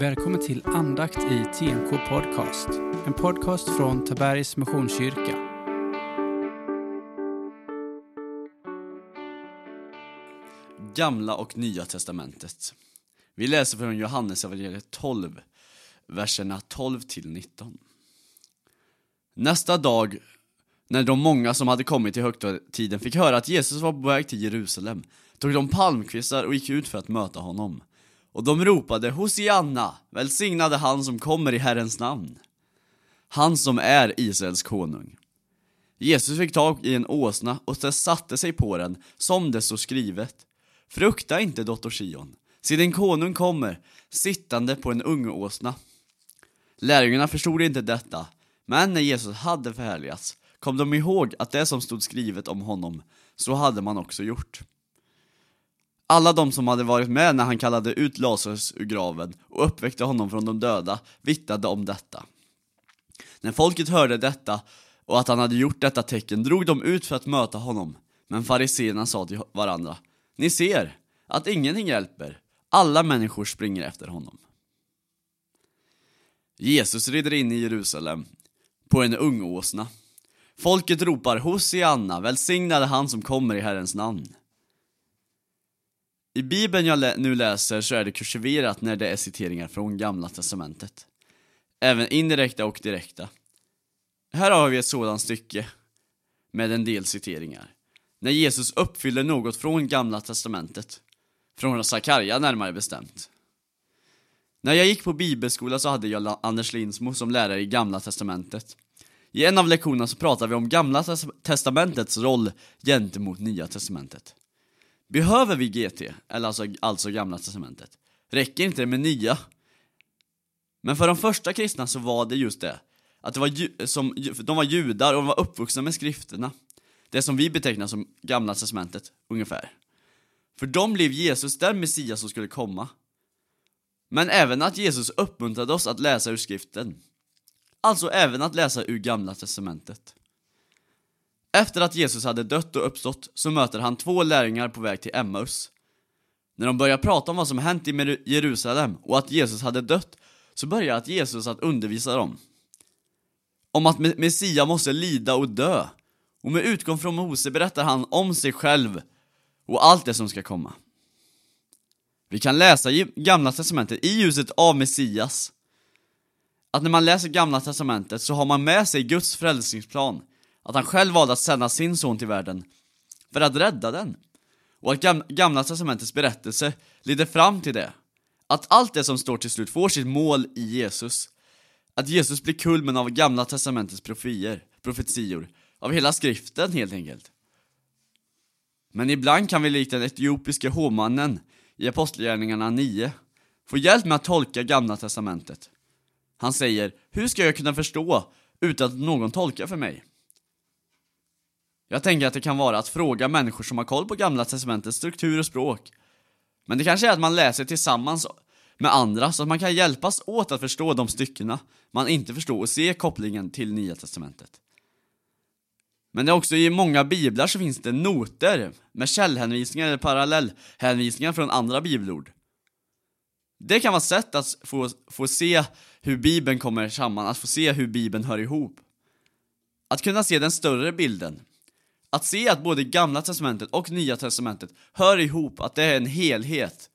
Välkommen till andakt i TNK Podcast. En podcast från Tabergs Missionskyrka. Gamla och Nya Testamentet. Vi läser från Johannes evangeliet 12, verserna 12 till 19. Nästa dag, när de många som hade kommit till högtiden fick höra att Jesus var på väg till Jerusalem, tog de palmkvistar och gick ut för att möta honom. Och de ropade Hosianna, välsignade han som kommer i Herrens namn. Han som är Israels konung. Jesus fick tag i en åsna och satte sig på den, som det står skrivet. Frukta inte, dotter Sion, se din konung kommer, sittande på en ungåsna. Lärjungarna förstod inte detta, men när Jesus hade förhärligats kom de ihåg att det som stod skrivet om honom, så hade man också gjort. Alla de som hade varit med när han kallade ut Lazarus ur graven och uppväckte honom från de döda vittnade om detta. När folket hörde detta och att han hade gjort detta tecken drog de ut för att möta honom. Men fariseerna sa till varandra, ni ser att ingenting hjälper, alla människor springer efter honom. Jesus rider in i Jerusalem på en ungåsna. Folket ropar Hosianna, välsignade han som kommer i Herrens namn. I bibeln jag nu läser så är det kursiverat när det är citeringar från gamla testamentet. Även indirekta och direkta. Här har vi ett sådant stycke med en del citeringar. När Jesus uppfyller något från gamla testamentet. Från Sakarja närmare bestämt. När jag gick på bibelskola så hade jag Anders Lindsmo som lärare i gamla testamentet. I en av lektionerna så pratade vi om gamla testamentets roll gentemot nya testamentet. Behöver vi GT, eller alltså, alltså gamla testamentet? Räcker inte det med nya? Men för de första kristna så var det just det, att det var som, de var judar och de var uppvuxna med skrifterna. Det som vi betecknar som gamla testamentet, ungefär. För dem blev Jesus den Messias som skulle komma. Men även att Jesus uppmuntrade oss att läsa ur skriften. Alltså även att läsa ur gamla testamentet. Efter att Jesus hade dött och uppstått så möter han två lärjungar på väg till Emmaus. När de börjar prata om vad som hänt i Jerusalem och att Jesus hade dött så börjar att Jesus att undervisa dem. Om att Messia måste lida och dö. Och med utgång från Mose berättar han om sig själv och allt det som ska komma. Vi kan läsa i Gamla Testamentet i ljuset av Messias att när man läser Gamla Testamentet så har man med sig Guds frälsningsplan att han själv valde att sända sin son till världen för att rädda den. Och att Gamla Testamentets berättelse leder fram till det. Att allt det som står till slut får sitt mål i Jesus. Att Jesus blir kulmen av Gamla Testamentets profier, profetior, av hela skriften helt enkelt. Men ibland kan vi likt den etiopiska hovmannen i Apostlagärningarna 9 få hjälp med att tolka Gamla Testamentet. Han säger, hur ska jag kunna förstå utan att någon tolkar för mig? Jag tänker att det kan vara att fråga människor som har koll på gamla testamentets struktur och språk. Men det kanske är att man läser tillsammans med andra så att man kan hjälpas åt att förstå de styckena man inte förstår och se kopplingen till nya testamentet. Men det är också i många biblar så finns det noter med källhänvisningar eller parallellhänvisningar från andra bibelord. Det kan vara ett sätt att få, få se hur bibeln kommer samman, att få se hur bibeln hör ihop. Att kunna se den större bilden, att se att både gamla testamentet och nya testamentet hör ihop, att det är en helhet.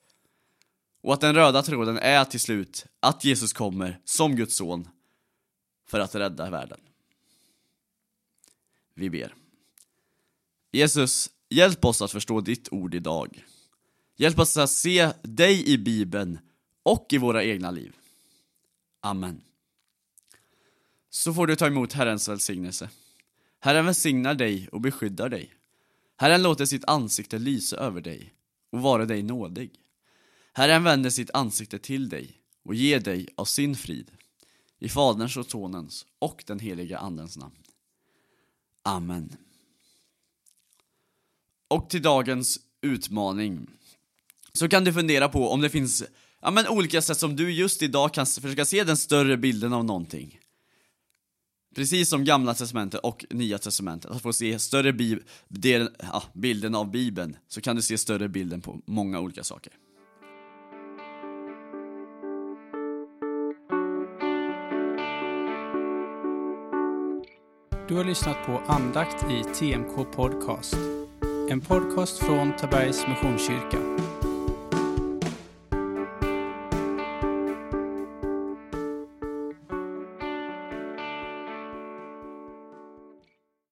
Och att den röda tråden är till slut att Jesus kommer som Guds son för att rädda världen. Vi ber. Jesus, hjälp oss att förstå ditt ord idag. Hjälp oss att se dig i Bibeln och i våra egna liv. Amen. Så får du ta emot Herrens välsignelse. Herren välsignar dig och beskyddar dig. Herren låter sitt ansikte lysa över dig och vara dig nådig. Herren vänder sitt ansikte till dig och ger dig av sin frid. I Faderns och Sonens och den heliga Andens namn. Amen. Och till dagens utmaning så kan du fundera på om det finns ja, men olika sätt som du just idag kan försöka se den större bilden av någonting. Precis som gamla testamentet och nya testamentet, att få se större bi del, ja, bilden av bibeln, så kan du se större bilden på många olika saker. Du har lyssnat på andakt i TMK Podcast. En podcast från Tabergs Missionskyrka.